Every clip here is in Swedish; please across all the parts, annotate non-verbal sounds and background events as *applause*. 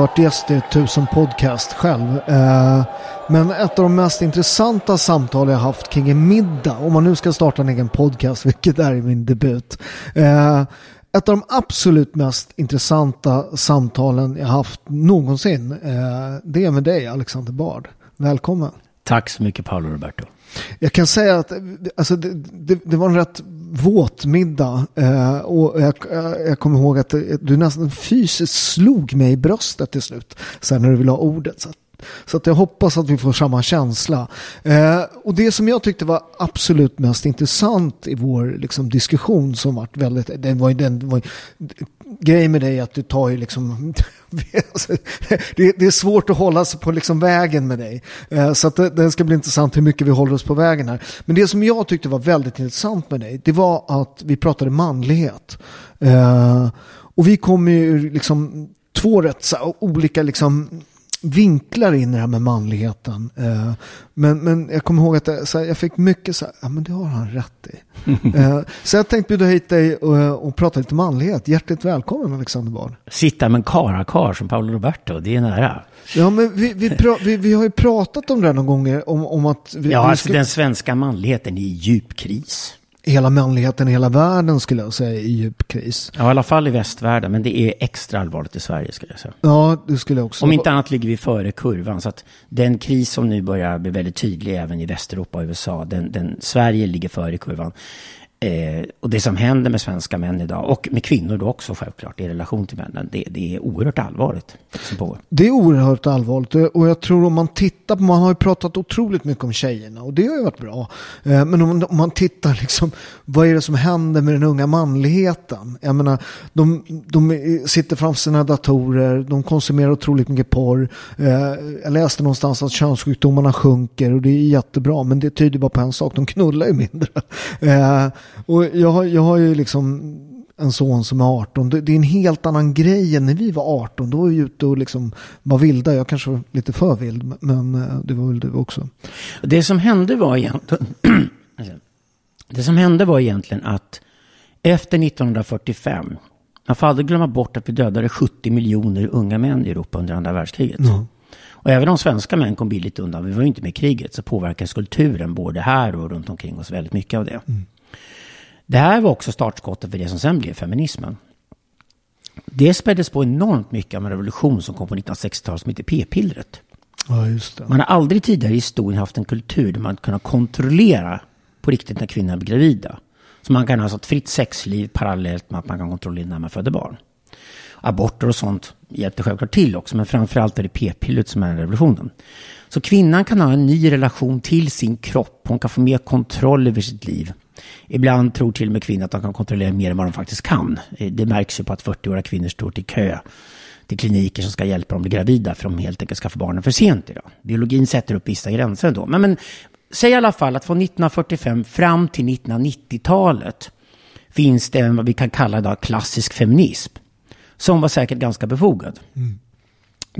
Varit gäst i tusen podcast själv. Eh, Men ett av de mest intressanta samtal jag haft kring en middag, om man nu ska starta en egen podcast, *laughs* vilket är min debut. Eh, Ett av de absolut mest intressanta samtalen jag haft någonsin, eh, det är med dig Alexander Bard. Välkommen. Tack så mycket Paolo Roberto. Jag kan säga att alltså, det, det, det var en rätt våtmiddag eh, och jag, jag, kommer ihåg att eh, du nästan fysiskt slog mig i bröstet till slut sen när du ville ha ordet. Så, att, så att jag hoppas att vi får samma känsla. Eh, och det som jag tyckte var absolut mest intressant i vår liksom, diskussion som var väldigt, den var den, var, grejen med dig är att du tar ju liksom *laughs* alltså, det, det, är svårt att hålla sig på liksom vägen med dig. Eh, så att det, det, ska bli intressant hur mycket vi håller oss på vägen här. Men det som jag tyckte var väldigt intressant med dig, det var att vi pratade manlighet. Eh, och vi kommer ju liksom två rätt så, olika liksom vinklar in i det här med manligheten. Eh, men, men jag kommer ihåg att jag, här, fick mycket så här, ja men det har han rätt i. *laughs* Eh, så jag tänkte bjuda hit dig och, och prata lite manlighet. Hjärtligt välkommen Alexander Bard. Sitta med en karakar som Paolo Roberto, det är nära. Ja, men vi, vi, pra, vi, vi, har ju pratat om det någon gånger, om, om att... Vi, ja, vi alltså den svenska manligheten är i djup kris. Hela manligheten i hela världen skulle jag säga i djup kris. Ja, i alla fall i västvärlden, men det är extra allvarligt i Sverige skulle jag säga. Ja, det skulle jag också. Om inte annat ligger vi före kurvan, så att den kris som nu börjar bli väldigt tydlig även i Västeuropa och USA, den, den, Sverige ligger före kurvan. Eh, och det som händer med svenska män idag, och med kvinnor då också självklart, i relation till männen, det, det är oerhört allvarligt. Det är oerhört allvarligt eh, och jag tror om man tittar på, man har ju pratat otroligt mycket om tjejerna och det har ju varit bra. Eh, men om, om man tittar liksom, vad är det som händer med den unga manligheten? Jag menar, de, de sitter framför sina datorer, de konsumerar otroligt mycket porr. Eh, jag läste någonstans att könssjukdomarna sjunker och det är jättebra, men det tyder bara på en sak, de knullar ju mindre. Eh, Eh, och jag har, jag har ju liksom en son som är 18. Det är en helt annan grej än när vi var 18. Då var vi ute och liksom var vilda. Jag kanske var lite för vild, men det var väl du också. Det som hände var egentligen, *clears throat* det som hände var egentligen att efter 1945, man får aldrig glömma bort att vi dödade 70 miljoner unga män i Europa under andra världskriget. Mm. Och även om svenska män kom billigt undan, vi var ju inte med i kriget, så påverkades kulturen både här och runt omkring oss väldigt mycket av det. Mm. Det här var också startskottet för det som sen blev feminismen. Det späddes på enormt mycket av en revolution som kom på 1960-talet som heter p-pillret. Ja, just det. Man har aldrig tidigare i historien haft en kultur där man kunnat kontrollera på riktigt när kvinnor blir gravida. Så man kan ha ett fritt sexliv parallellt med att man kan kontrollera när man föder barn. Aborter och sånt hjälpte självklart till också, men framförallt är det p-pillret som är revolutionen. Så kvinnan kan ha en ny relation till sin kropp. Hon kan få mer kontroll över sitt liv. Ibland tror till och med kvinnor att de kan kontrollera mer än vad de faktiskt kan. Det märks ju på att 40-åriga kvinnor står till kö till kliniker som ska hjälpa dem bli gravida för de helt enkelt ska få barnen för sent idag. Biologin sätter upp vissa gränser ändå. Men, men säg i alla fall att från 1945 fram till 1990-talet finns det vad vi kan kalla idag klassisk feminism. Som var säkert ganska befogad. Mm.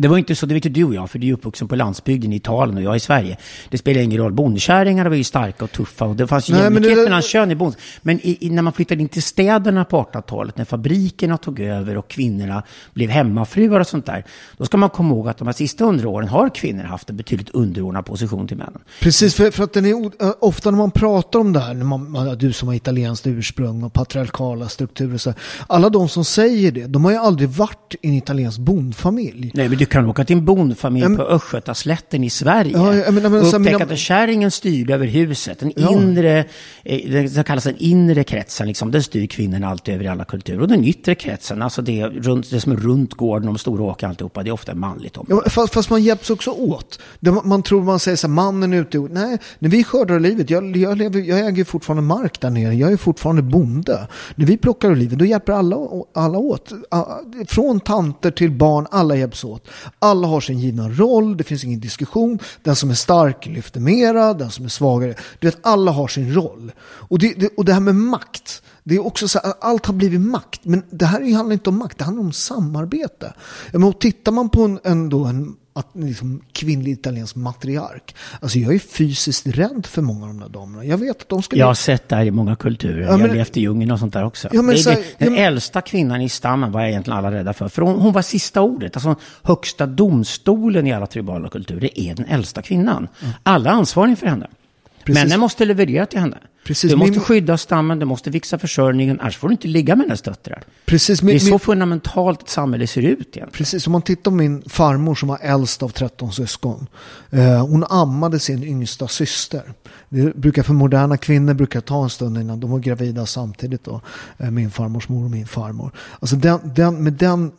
Det var inte så, det vet ju du och jag, för du är uppvuxen på landsbygden i Italien och jag i Sverige. Det spelar ingen roll. Bondkärringar var ju starka och tuffa och det fanns ju jämlikhet det... mellan kön i bond. Men i, i, när man flyttade in till städerna på 1800-talet, när fabrikerna tog över och kvinnorna blev hemmafruar och sånt där, då ska man komma ihåg att de här sista hundra åren har kvinnor haft en betydligt underordnad position till männen. Precis, för, för att den är, ofta när man pratar om det här, när man, du som har italienskt ursprung och patriarkala strukturer, så alla de som säger det, de har ju aldrig varit i en italiensk bondfamilj. Nej, men du kan åka till en bondfamilj mm. på Östgötaslätten i Sverige ja, men, men, och upptäcka mina... att kärringen styrde över huset. Den ja. inre, eh, det kallas den inre kretsen, liksom, den styr kvinnorna alltid över i alla kulturer. Och den yttre kretsen, alltså det, runt, det som är runt gården, de stora åkrar alltihopa, det är ofta manligt Ja, fast, fast, man hjälps också åt. Man tror man säger så här, mannen är ute och, nej, när vi skördar livet, jag, jag, lever, jag äger fortfarande mark där nere, jag är fortfarande bonde. När vi plockar livet, då hjälper alla, alla åt. Från tanter till barn, alla hjälps åt. Alla har sin givna roll, det finns ingen diskussion. Den som är stark lyfter mera, den som är svagare. Du vet, alla har sin roll. Och det, det och det här med makt, det är också så här, allt har blivit makt. Men det här handlar inte om makt, det handlar om samarbete. Men tittar man på en, en, då, en att, liksom, kvinnlig italiensk matriark. Alltså jag är fysiskt rädd för många av de där damerna. Jag vet att de skulle... Jag har sett det här i många kulturer. Ja, men... Jag levt i djungeln och sånt där också. Ja, men, det, det, den ja, äldsta kvinnan i stammen var egentligen alla rädda för. För hon, hon, var sista ordet. Alltså högsta domstolen i alla tribala kulturer är den äldsta kvinnan. Mm. Alla ansvarig för henne. Precis. Männen måste leverera till henne. Precis, du måste min... skydda stammen, du måste fixa försörjningen, annars får du inte ligga med hennes döttrar. Precis, min, det är så min... fundamentalt ett samhälle ser ut egentligen. Precis, om man tittar på min farmor som var äldst av 13 syskon. Eh, hon ammade sin yngsta syster. Det brukar för moderna kvinnor brukar ta en stund innan de var gravida samtidigt då. Eh, min farmors mor och min farmor. Alltså den, den, med den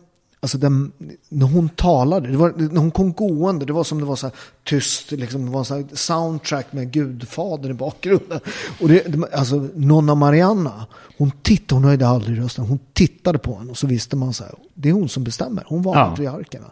Alltså den, när hon talade, det var, när hon kom gående, det var som det var så här tyst, liksom, det var så soundtrack med Gudfadern i bakgrunden. Och det, alltså Nonna Marianna, hon tittade, hon höjde aldrig rösten, hon tittade på henne och så visste man så här, det är hon som bestämmer, hon var ja. matriarkerna.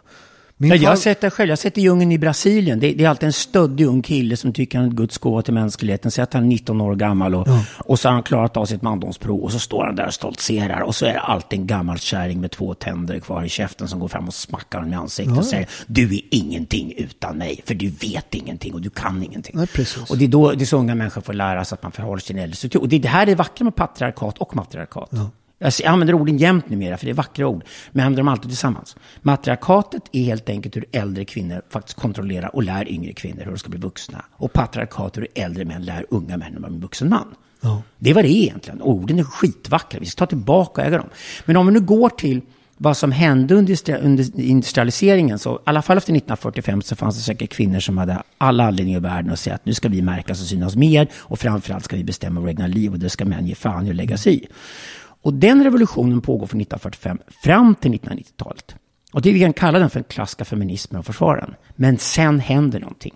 Min jag har sett det själv. Jag har sett det i djungeln i Brasilien. Det, det, är alltid en stöddig ung kille som tycker han är Guds gåva till mänskligheten. Säg att han är 19 år gammal och, ja. och så har han klarat av sitt mandomsprov. Och så står han där och stoltserar. Och så är det alltid en gammal kärring med två tänder kvar i käften som går fram och smackar honom i ansiktet ja. och säger Du är ingenting utan mig. För du vet ingenting och du kan ingenting. Nej, och det är då det är så unga människor får lära sig att man förhåller sig till en äldre struktur. Och det, det här är det vackra med patriarkat och matriarkat. Ja. Jag använder orden jämt numera, för det är vackra ord. Men jag använder dem alltid tillsammans. Matriarkatet är helt enkelt hur äldre kvinnor faktiskt kontrollerar och lär yngre kvinnor hur de ska bli vuxna. Och patriarkatet hur äldre män lär unga män hur man blir vuxen man. Ja. Det är vad det är egentligen. Orden är skitvackra. Vi ska ta tillbaka och äga dem. Men om vi nu går till vad som hände under industrialiseringen, så i alla fall efter 1945 så fanns det säkert kvinnor som hade alla anledningar i världen att säga att nu ska vi märkas och synas mer och framförallt ska vi bestämma våra egna liv och det ska män ge fan i att lägga sig i. Och den revolutionen pågår från 1945 fram till 1990-talet. Och det vi kan kalla den för den klassiska feminismen och försvaren. Men sen händer någonting.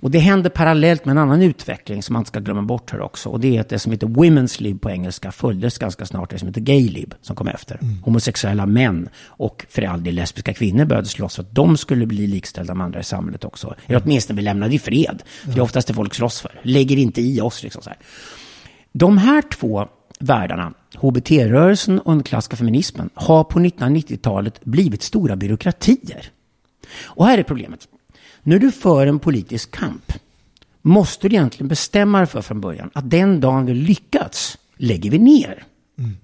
Och det händer parallellt med en annan utveckling som man inte ska glömma bort här också. Och det är att det som heter Women's Lib på engelska följdes ganska snart det som heter Gay Lib som kom efter. Mm. Homosexuella män och för all del lesbiska kvinnor började slåss för att de skulle bli likställda med andra i samhället också. Eller åtminstone bli lämnade i fred. För det är oftast det folk slåss för. Lägger inte i oss liksom så här. De här två världarna, HBT-rörelsen och den klassiska feminismen, har på 1990-talet blivit stora byråkratier. Och här är problemet. När du för en politisk kamp måste du egentligen bestämma dig för från början att den dagen vi lyckats lägger vi ner. Mm.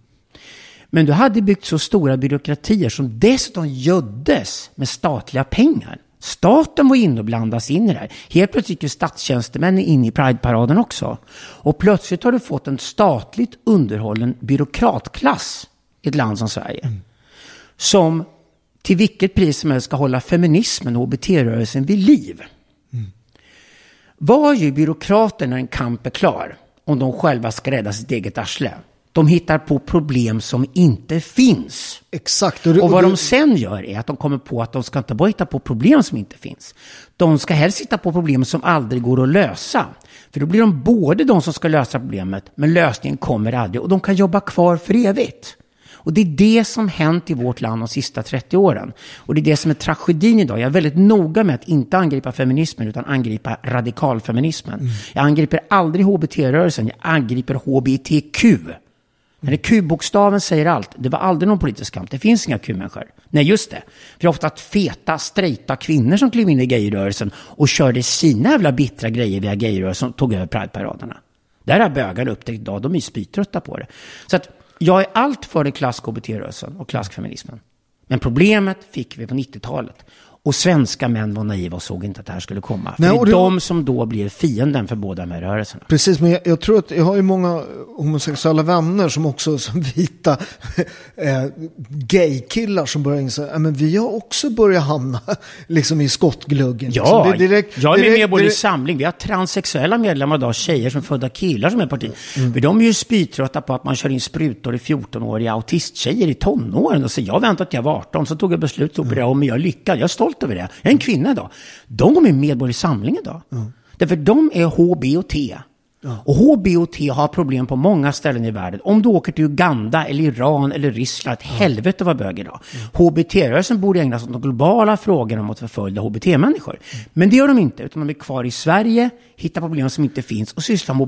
Men du hade byggt så stora byråkratier som dessutom göddes med statliga pengar. Staten var inne och blandas in i det här. Helt plötsligt gick statstjänstemän in i Pride-paraden också. Och plötsligt har du fått en statligt underhållen byråkratklass i ett land som Sverige. Mm. Som till vilket pris som helst ska hålla feminismen och HBT-rörelsen vid liv. Mm. Vad gör byråkraterna när en kamp är klar? Om de själva ska rädda sitt eget arsle? De hittar på problem som inte finns. Exakt. Och, det- vad det- de sen gör är att de kommer på att de ska inte bara hitta på problem som inte finns. De ska helst hitta på problem som aldrig går att lösa. För då blir de både de som ska lösa problemet, men lösningen kommer aldrig. Och de kan jobba kvar för evigt. Och det är det som hänt i vårt land de sista 30 åren. Och det är det som är tragedin idag. Jag är väldigt noga med att inte angripa feminismen, utan angripa radikalfeminismen. Jag angriper aldrig HBT-rörelsen, jag angriper HBTQ. Men det Q-bokstaven säger allt. Det var aldrig någon politisk kamp. Det finns inga Q-människor. Nej, just det. För det är ofta feta, strejta kvinnor som klev in i gayrörelsen och körde sina jävla bittra grejer via gayrörelsen och tog över prideparaderna. Där har bögarna upptäckt idag, de är spytrötta på det. Så att jag är allt för den klass-KBT-rörelsen och klassfeminismen. Men problemet fick vi på 90-talet. Och svenska män var naiva och såg inte att det här skulle komma. För Nej, det är det- de som då blir fienden för båda de här rörelserna. Precis, men jag, jag tror att jag har ju många homosexuella vänner som också som *laughs* vita eh, gaykillar som börjar inse att men vi har också börjat hamna *laughs* liksom i skottgluggen. Ja, liksom. Det direkt- jag är med i direkt- Medborgerlig direkt- Samling. Vi har transsexuella medlemmar idag, tjejer som är födda killar som är parti. Mm. För de är ju spytrötta på att man kör in sprutor i 14-åriga autisttjejer i tonåren. Och så jag väntade till jag var 18, så tog jag beslut och opererade om mig. Jag är lyckad, jag är stolt över det. Jag är en kvinna idag. De går med i Medborgerlig Samling idag. Därför de är HB och T. Och HB och T har problem på många ställen i världen. Om du åker till Uganda, eller Iran eller Ryssland, ett helvete vad bög idag. HBT-rörelsen borde ägna sig åt de globala frågorna om att förfölja HBT-människor. Men det gör de inte, utan de är kvar i Sverige, hittar problem som inte finns och sysslar med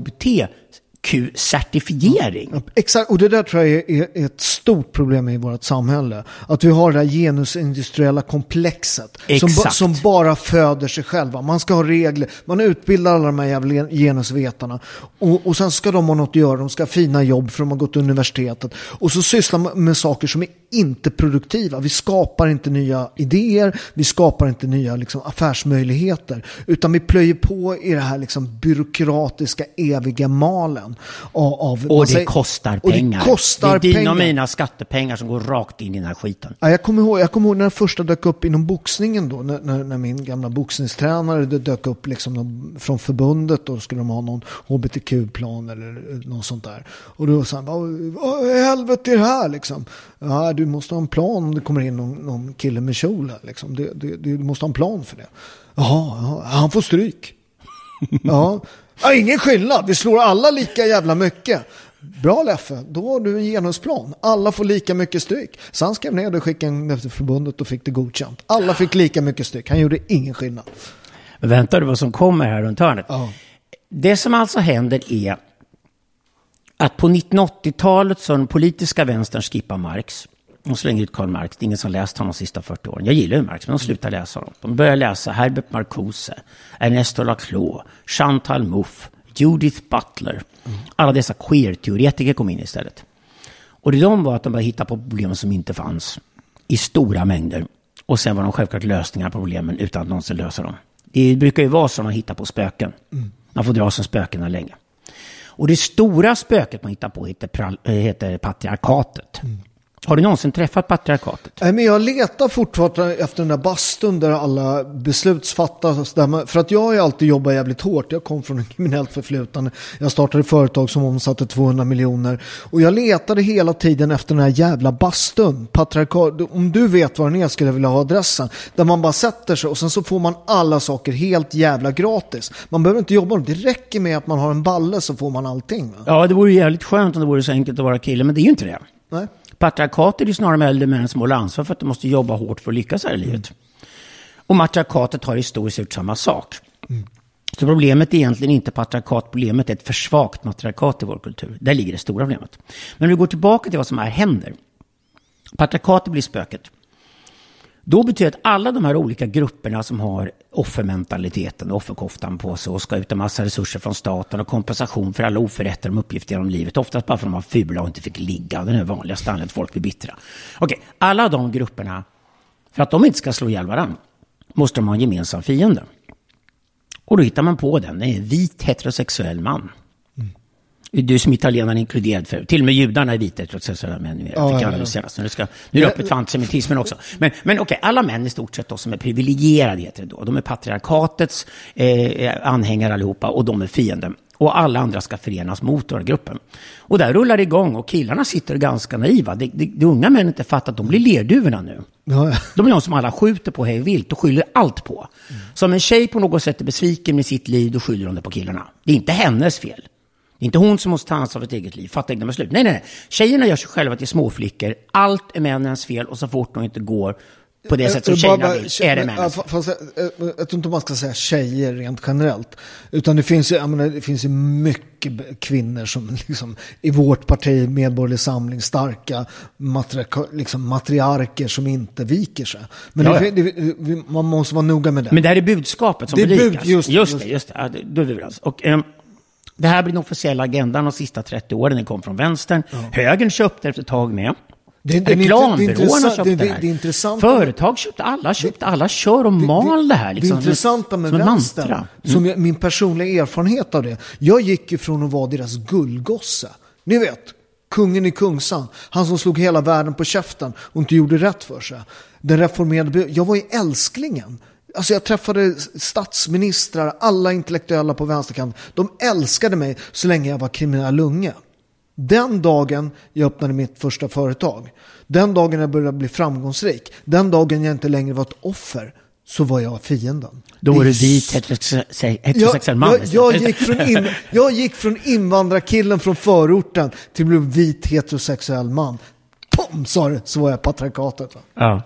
HBTQ-certifiering. Ja, Exakt, och det där tror jag är, är ett stort problem i vårt samhälle. Att vi har det här genusindustriella komplexet. Som, som bara föder sig själva. Man ska ha regler, man utbildar alla de här jävla genusvetarna. Och, och sen ska de ha något att göra, de ska ha fina jobb för de har gått till universitetet. Och så sysslar man med saker som är inte produktiva. Vi skapar inte nya idéer, vi skapar inte nya liksom, affärsmöjligheter. Utan vi plöjer på i det här liksom, byråkratiska eviga malen. Av, av, Och det säger- kostar och det pengar. kostar det är dina och mina skattepengar som går rakt in i den här skiten. Ja, jag, kommer ihåg, jag kommer ihåg när den första dök upp inom boxningen då, när, när, när min gamla boxningstränare det dök upp liksom någon, från förbundet och då skulle de ha någon hbtq-plan eller något sånt där. Och då sa han, vad, i helvete är det här liksom? Ja, du måste ha en plan om det kommer in någon, någon kille med kjol här liksom. Det, det, du måste ha en plan för det. Jaha, ja, han får stryk. *laughs* ja. Ja, ingen skillnad, vi slår alla lika jävla mycket. Bra Leffe, då har du en genusplan. Alla får lika mycket stryk. Så han skrev ner det och skickade in efter förbundet och fick det godkänt. Alla fick lika mycket stryk. Han gjorde ingen skillnad. Men väntar du vad som kommer här runt hörnet? Ja. Det som alltså händer är att på 1980-talet så har den politiska vänstern skippat Marx. De slänger ut Karl Marx. Det är ingen som läst honom de sista 40 åren. Jag gillar ju Marx, men de slutar läsa honom. De börjar läsa Herbert Marcuse, Ernesto Laclau, Chantal Mouffe, Judith Butler. Alla dessa queer-teoretiker kom in istället. Och det de var att de började hitta på problem som inte fanns i stora mängder. Och sen var de självklart lösningar på problemen utan att någonsin lösa dem. Det brukar ju vara så man hittar på spöken. Man får dra sig spökena länge. Och det stora spöket man hittar på heter, eh, heter patriarkatet. Har du någonsin träffat patriarkatet? Nej, men jag letar fortfarande efter den där bastun där alla beslut fattas. För att jag har ju alltid jobbat jävligt hårt. Jag kom från en kriminellt förflutande. Jag startade företag som omsatte 200 miljoner. Och jag letade hela tiden efter den här jävla bastun. Patriarkat, om du vet var den är skulle jag vilja ha adressen. Där man bara sätter sig och sen så får man alla saker helt jävla gratis. Man behöver inte jobba. Det räcker med att man har en balle så får man allting. Va? Ja, det vore jävligt skönt om det vore så enkelt att vara kille, men det är ju inte det. Nej. Patriarkatet är ju snarare med äldre männen som håller ansvar för att de måste jobba hårt för att lyckas här i livet. Och matriarkatet har historiskt sett samma sak. Så problemet är egentligen inte patriarkat, problemet är ett för svagt matriarkat i vår kultur. Där ligger det stora problemet. Men om vi går tillbaka till vad som här händer. Patriarkatet blir spöket. Då betyder det att alla de här olika grupperna som har offermentaliteten, offerkoftan på sig och ska ut en massa resurser från staten och kompensation för alla oförrätter de uppgifter genom livet, oftast bara för att de var fula och inte fick ligga. Den är vanligaste anledningen att folk blir bittra. Okej, alla de grupperna, för att de inte ska slå ihjäl varandra, måste de ha en gemensam fiende. Och då hittar man på den, det är en vit heterosexuell man. Du som italienare är inkluderad för. Till och med judarna är vita män. Ja, ja, jag ja. analysera. Så nu, ska, nu är det öppet för antisemitismen också. Men, men okej, alla män i stort sett då som är privilegierade heter det då. De är patriarkatets eh, anhängare allihopa och de är fienden. Och alla andra ska förenas mot den gruppen. Och där rullar det igång och killarna sitter ganska naiva. De, de, de unga männen inte fattar att de blir lerduvorna nu. Ja. De är de som alla skjuter på hej vilt och skyller allt på. Så om en tjej på något sätt är besviken med sitt liv, då skyller de det på killarna. Det är inte hennes fel. Det är inte hon som måste ta ansvar för sitt eget liv, fatta egna beslut. Nej, nej, nej. Tjejerna gör sig själva till småflickor. Allt är männens fel och så fort de inte går på det sätt som Eh, tjejerna bara- vill, är det männens ja, fel. fast, eh, eh, Jag tror inte man ska säga tjejer rent generellt. Utan det finns ju, jag menar, det finns ju mycket kvinnor som *laughs* liksom, i vårt parti, Medborgerlig Samling, starka matri, liksom, matriarker som inte viker sig. Men Ja, det, det, man måste vara noga med det. Men det här är budskapet som Det är bud- just- just, just- det, just det. Ja, Då är vi överens. Och, det här blir den officiella agendan de sista 30 åren. Den kom från vänstern. Högern köpte efter ett tag med. Det- det är Reklambyråerna köpte det- det, här. det är intressant- Företag köpte, alla köpte, alla kör och mal det, här. Liksom, det intressanta med som vänstern, mantra. som jag, min personliga erfarenhet av det. Jag gick ju från att vara deras gullgosse. Ni vet, kungen i Kungsan. Han som slog hela världen på käften och inte gjorde rätt för sig. Den reformerade, jag var ju älsklingen. Alltså jag träffade statsministrar, alla intellektuella på vänsterkanten. De älskade mig så länge jag var kriminell unge. Den dagen jag öppnade mitt första företag, den dagen jag började bli framgångsrik, den dagen jag inte längre var ett offer, så var jag fienden. Då var du vit heterosexuell man. jag, jag, gick från in, jag gick från invandrarkillen från förorten till att bli vit heterosexuell man. Pom sa det, så var jag patriarkatet. Ja.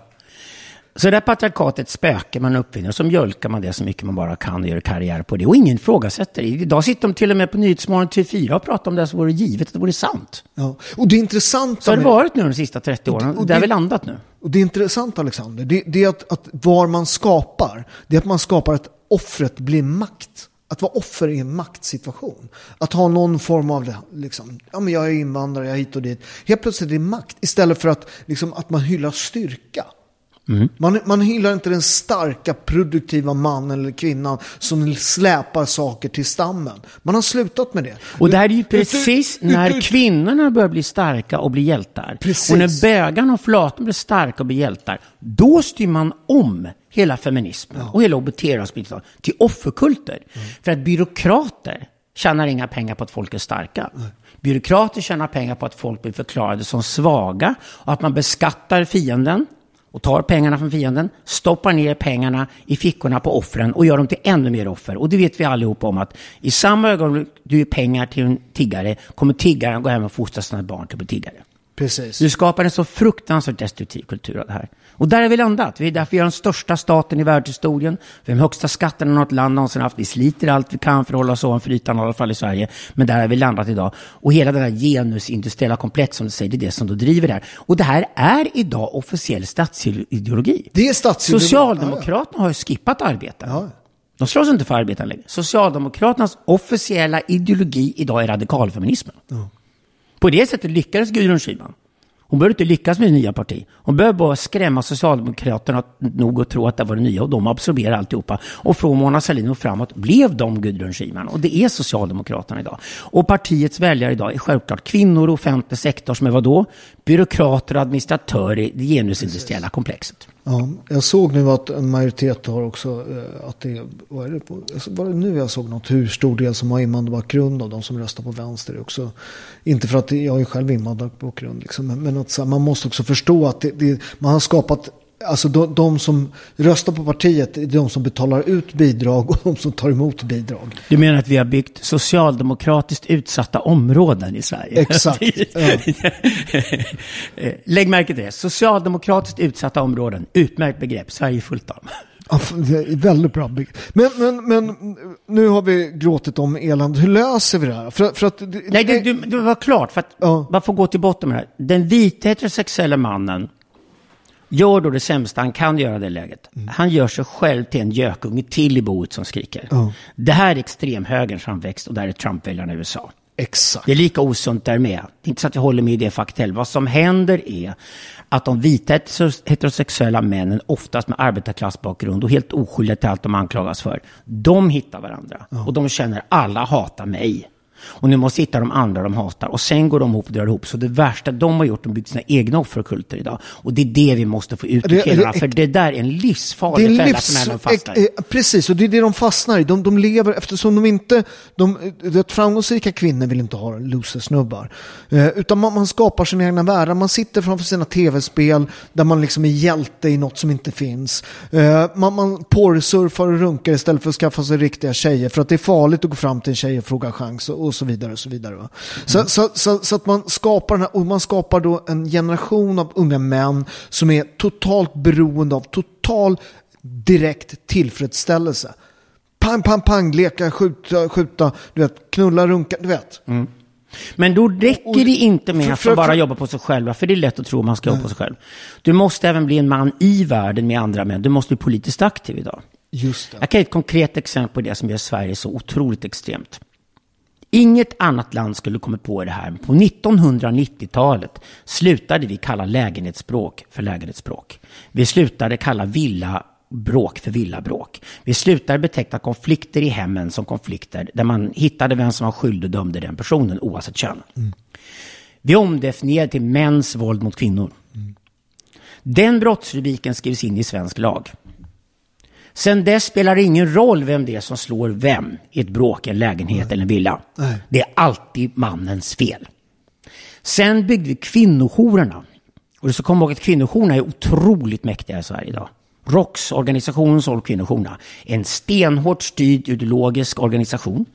Så det här patriarkatet spökar man uppfinner, så mjölkar man det så mycket man bara kan och gör karriär på det. Och ingen ifrågasätter det. Idag sitter de till och med på Nyhetsmorgon TV4 och pratar om det som vore givet att det vore sant. Ja. Och det intressanta Så har det varit nu de sista 30 åren. Och det- och det har vi landat nu. Och det är intressant Alexander, det, det är att, att var man skapar, det är att man skapar att offret blir makt. Att vara offer i en maktsituation. Att ha någon form av, liksom, ja men jag är invandrare, jag är hit och dit. Helt plötsligt är det makt istället för att, liksom, att man hyllar styrka. Man, man hyllar inte den starka, produktiva mannen eller kvinnan som släpar saker till stammen. Man har slutat med det. Och det här är ju Ut- ut- precis ut- när ut- kvinnorna börjar bli starka och bli hjältar. Precis. Och när bögarna och flatorna blir starka och blir hjältar. Då styr man om hela feminismen och hela hbt-rörelsen till offerkulter. För att byråkrater tjänar inga pengar på att folk är starka. Byråkrater tjänar pengar på att folk blir förklarade som svaga och att man beskattar fienden och tar pengarna från fienden, stoppar ner pengarna i fickorna på offren och gör dem till ännu mer offer. Och det vet vi allihopa om att i samma ögonblick du ger pengar till en tiggare kommer tiggaren gå hem och fostra sina barn till att bli tiggare. Precis. Du skapar en så fruktansvärt destruktiv kultur av det här. Och där är vi landat. Vi är därför vi är den största staten i världshistorien. Vi har de högsta skatterna något land någonsin haft. Vi sliter allt vi kan för att hålla oss ovanför ytan, i alla fall i Sverige. Men där har vi landat idag. Och hela den här genusindustriella komplex som du säger, det är det som då driver det här. Och det här är idag officiell statsideologi. Det är statsideologi. Socialdemokraterna har ju skippat arbeten. De slåss inte för arbeten längre. Socialdemokraternas officiella ideologi idag är radikalfeminismen. På det sättet lyckades Gudrun Schyman. Hon behöver inte lyckas med det nya parti. Hon behöver bara skrämma Socialdemokraterna nog att tro att det var det nya och de absorberar alltihopa. Och från Mona Sahlin och framåt blev de Gudrun Schyman. Och det är Socialdemokraterna idag. Och partiets väljare idag är självklart kvinnor och offentlig sektor som är vadå? Byråkrater och administratörer i det genusindustriella komplexet. Ja, jag såg nu att en majoritet har också, eh, att det, vad är det på, alltså, var det nu jag såg något, hur stor del som har invandrarbakgrund av de som röstar på vänster. är Också, inte för att jag är själv invandrarbakgrund, liksom, men- men att så här, man måste också förstå att det, det, man har skapat, alltså de, de som röstar på partiet är de som betalar ut bidrag och de som tar emot bidrag. Du menar att vi har byggt socialdemokratiskt utsatta områden i Sverige? Exakt, *laughs* *laughs* Lägg märke till det. Socialdemokratiskt utsatta områden. Utmärkt begrepp. Sverige är fullt av. Ja, det väldigt bra. Men, men, men nu har vi gråtit om elände. Hur löser vi det här? För, för att, det- Nej, det, du, det var klart. För att Ja. man får gå till botten med det här. Den vita heterosexuella mannen gör då det sämsta han kan göra i det läget. Han gör sig själv till en gökunge till i boet som skriker. Ja. Det här är extremhögerns framväxt och där är Trump-väljarna i USA. Exakt. Det är lika osunt där med. Det är inte så att jag håller med i det faktiskt heller. Vad som händer är att de vita heterosexuella männen, oftast med arbetarklassbakgrund och helt oskyldiga till allt de anklagas för, de hittar varandra. Och de känner alla hatar mig. Och nu måste hitta de andra de hatar. Och sen går de ihop och drar ihop. Så det värsta de har gjort, de byggt sina egna offerkulter idag. Och det är det vi måste få ut ur killarna. För det där är en livsfarlig det är fälla livs, som även fastnar eh, i. eh, Precis, och det är det de fastnar i. De, de lever eftersom de inte... De, det framgångsrika kvinnor vill inte ha loser-snubbar. Eh, utan man, man skapar sina egna världar. Man sitter framför sina tv-spel där man liksom är hjälte i något som inte finns. Eh, man, man porrsurfar och runkar istället för att skaffa sig riktiga tjejer. För att det är farligt att gå fram till en tjej och fråga chans och, och så vidare. Och så vidare va? Så, så, så, så, att man skapar, den här, och man skapar då en generation av unga män som är totalt beroende av total direkt tillfredsställelse. Pang, pang, pang, leka, skjuta, skjuta, du vet, knulla, runka, du vet. Men då räcker det inte med att bara jobba på sig själva, för det är lätt att tro att man ska jobba på sig själv. Du måste även bli en man i världen med andra män. Du måste bli politiskt aktiv idag. Just det. Jag kan ge ett konkret exempel på det som gör Sverige så otroligt extremt. Inget annat land skulle kommit på det här. På 1990-talet slutade vi kalla lägenhetsbråk för lägenhetsbråk. Vi slutade kalla villabråk för villabråk. Vi slutade beteckna konflikter i hemmen som konflikter där man hittade vem som var skyldig och dömde den personen oavsett kön. Vi omdefinierade till mäns våld mot kvinnor. Den brottsrubriken skrivs in i svensk lag. Sen dess spelar det ingen roll vem det är som slår vem i ett bråk, en lägenhet eller en villa. Det är alltid mannens fel. Sen byggde vi kvinnojourerna. Och du ska komma ihåg att kvinnojourerna är otroligt mäktiga i Sverige idag. ROX, organisationen som håller kvinnojourerna, en stenhårt styrd ideologisk organisation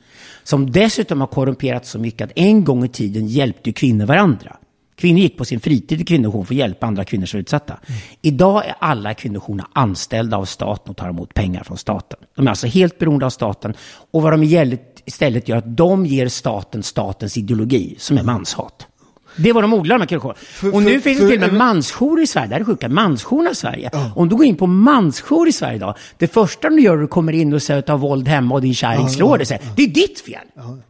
som dessutom har korrumperat så mycket att en gång i tiden hjälpte kvinnor varandra. Kvinnor gick på sin fritid i kvinnojour för att hjälpa andra kvinnor som är utsatta. Idag är alla kvinnojourerna anställda av staten och tar emot pengar från staten. De är alltså helt beroende av staten. Och vad de istället- istället gör är att de ger staten statens ideologi, som är manshat. Det var de odlar de här kvinnojourerna. Och nu för- finns det för- till och med mansjourer i Sverige. Det här är sjuka. Mansjourerna i Sverige. Om du går in på mansjour i Sverige idag. Det första du gör är att du kommer in och säger att du har våld hemma och din kärring slår dig. Säger, Det är ditt fel.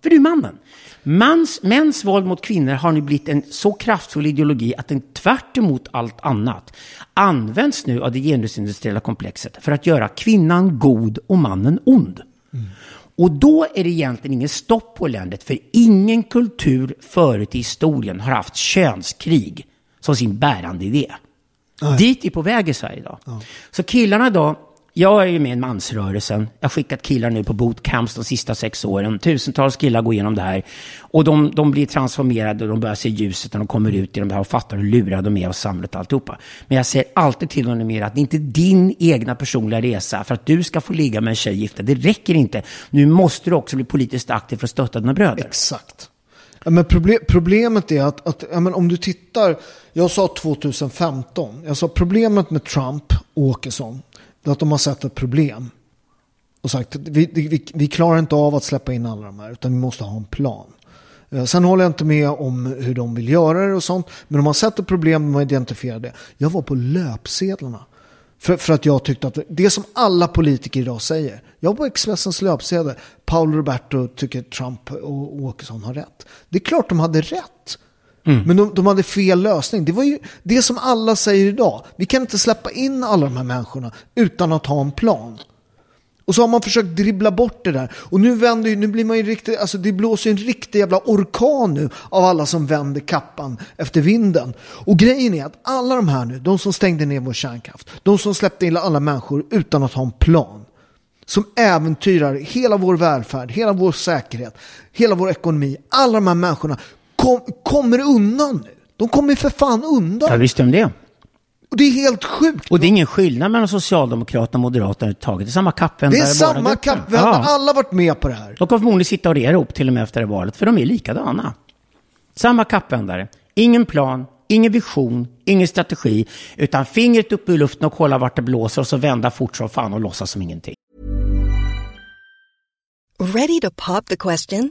För du är mannen. Mans, mäns våld mot kvinnor har nu blivit en så kraftfull ideologi att den tvärt emot allt annat används nu av det genusindustriella komplexet för att göra kvinnan god och mannen ond. Och då är det egentligen ingen stopp på eländet, för ingen kultur förut i historien har haft könskrig som sin bärande idé. Dit är på väg i Sverige idag. Så killarna idag, jag är ju med i mansrörelsen. Jag har skickat killar nu på bootcamps de sista sex åren. Tusentals killar går igenom det här. Och de, de blir transformerade och de börjar se ljuset när de kommer ut i de här och fattar hur lurade de är av samhället och alltihopa. Men jag säger alltid till dem mer att det är inte din egna personliga resa för att du ska få ligga med en tjej gifta. Det räcker inte. Nu måste du också bli politiskt aktiv för att stötta dina bröder. Exakt. Men problemet är att, att ja, men om du tittar, jag sa 2015, jag sa problemet med Trump och Åkesson, det är att de har sett ett problem. Och sagt att vi, vi, vi klarar inte av att släppa in alla de här, utan vi måste ha en plan. Eh, sen håller jag inte med om hur de vill göra det och sånt, men de har sett ett problem, de har identifierat det. Jag var på löpsedlarna. För, för att jag tyckte att det som alla politiker idag säger. Jag var på Expressens löpsedel. Paolo Roberto tycker Trump och Åkesson har rätt. Det är klart de hade rätt. Mm. Men de, de hade fel lösning. Det var ju det som alla säger idag. Vi kan inte släppa in alla de här människorna utan att ha en plan. Och så har man försökt dribbla bort det där. Och nu vänder ju, nu blir man ju riktigt, alltså det blåser ju en riktig jävla orkan nu av alla som vänder kappan efter vinden. Och grejen är att alla de här nu, de som stängde ner vår kärnkraft, de som släppte in alla människor utan att ha en plan, som äventyrar hela vår välfärd, hela vår säkerhet, hela vår ekonomi, alla de här människorna kom, kommer undan nu. De kommer för fan undan. Ja, visst om det. Och det är helt sjukt. Och det är ingen skillnad mellan Socialdemokraterna och Moderaterna överhuvudtaget. Det är samma kappvändare Det är samma grupperna. kapp. Vi hade Ja. alla varit med på det här. De kommer förmodligen sitta och regera ihop till och med efter det valet, för de är likadana. Samma kappvändare. Ingen plan, ingen vision, ingen strategi, utan fingret upp i luften och kolla vart det blåser och så vända fort som fan och låtsas som ingenting. Ready to pop the question?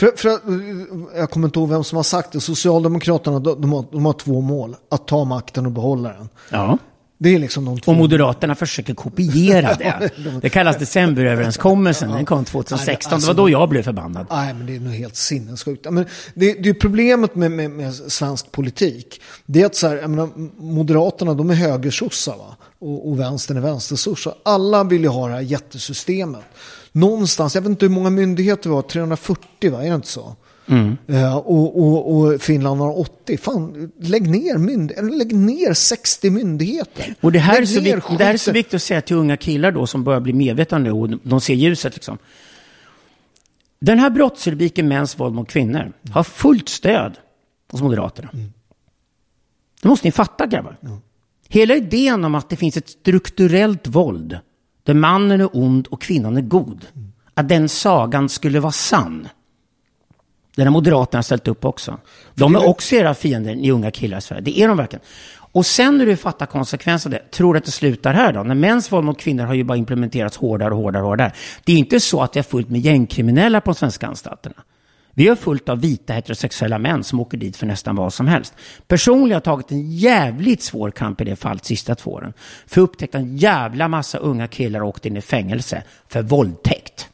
För, för, jag kommer inte ihåg vem som har sagt det. Socialdemokraterna de, har, de har två mål. Att ta makten och behålla den. Ja. Det är liksom de två. Och Moderaterna försöker kopiera det. *laughs* Det kallas decemberöverenskommelsen. Den kom 2016. Alltså, det var då jag blev förbannad. Nej, men det är nog helt sinnessjukt. Men det, det är problemet med, med, med svensk politik. Det är att så här, menar, Moderaterna de är högersossar va? Och, och vänstern är vänstersossar. Alla vill ju ha det här jättesystemet. Någonstans, jag vet inte hur många myndigheter vi har, 340 va? Är det inte så? Mm. Uh, och, och, och, Finland har 80. Fan, lägg ner, mynd lägg ner 60 myndigheter. Och det här, är så, vikt, det här är så viktigt att säga till unga killar då som börjar bli medvetna nu och de ser ljuset liksom. Den här brottsrubriken mäns våld mot kvinnor mm. har fullt stöd hos Moderaterna. Mm. Det måste ni fatta grabbar. Mm. Hela idén om att det finns ett strukturellt våld där mannen är ond och kvinnan är god. Att den sagan skulle vara sann. Den har Moderaterna ställt upp också. De är också era fiender, ni unga killar i Sverige. Det är de verkligen. Och sen när du fattar konsekvenserna av det, tror du att det slutar här då? När mäns våld mot kvinnor har ju bara implementerats hårdare och hårdare och hårdare. Det är inte så att det är fullt med gängkriminella på de svenska anstalterna. Vi har fullt av vita heterosexuella män som åker dit för nästan vad som helst. Personligen har jag tagit en jävligt svår kamp i det fallet sista två åren. För jag upptäckte en jävla massa unga killar åkte in i fängelse för våldtäkt.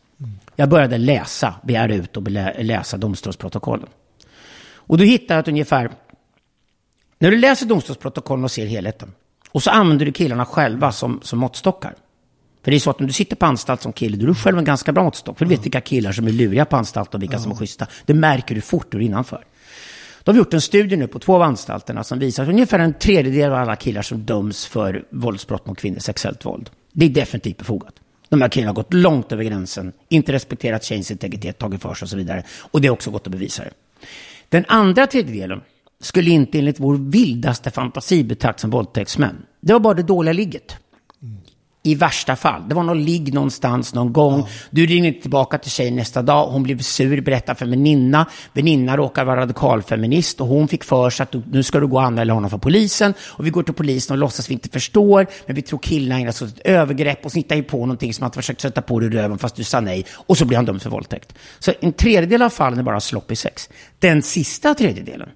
Jag började läsa, begära ut och läsa domstolsprotokollen. Och du hittar att ungefär, när du läser domstolsprotokollen och ser helheten, och så använder du killarna själva som, som måttstockar. För det är så att om du sitter på anstalt som kille, då är du själv en ganska bra måttstock. För du vet vilka killar som är luriga på anstalt och vilka som är schyssta. Det märker du fort ur innanför. De har gjort en studie nu på två av anstalterna som visar att ungefär en tredjedel av alla killar som döms för våldsbrott mot kvinnor, sexuellt våld. Det är definitivt befogat. De här killarna har gått långt över gränsen, inte respekterat tjejens integritet, tagit för sig och så vidare. Och det är också gått att bevisa det. Den andra tredjedelen skulle inte enligt vår vildaste fantasi betraktas som våldtäktsmän. Det var bara det dåliga ligget. I värsta fall. Det var någon ligg någonstans någon gång. Ja. Du ringer tillbaka till tjejen nästa dag. Hon blev sur, berättar för väninna. Väninna råkar vara radikalfeminist och hon fick för sig att du, nu ska du gå och anmäla honom för polisen. Och vi går till polisen och låtsas vi inte förstår. Men vi tror killen ägnar sig åt ett övergrepp och så hittar på någonting som han försökt sätta på dig i röven fast du sa nej. Och så blir han dömd för våldtäkt. Så en tredjedel av fallen är bara sloppy sex. Den sista tredjedelen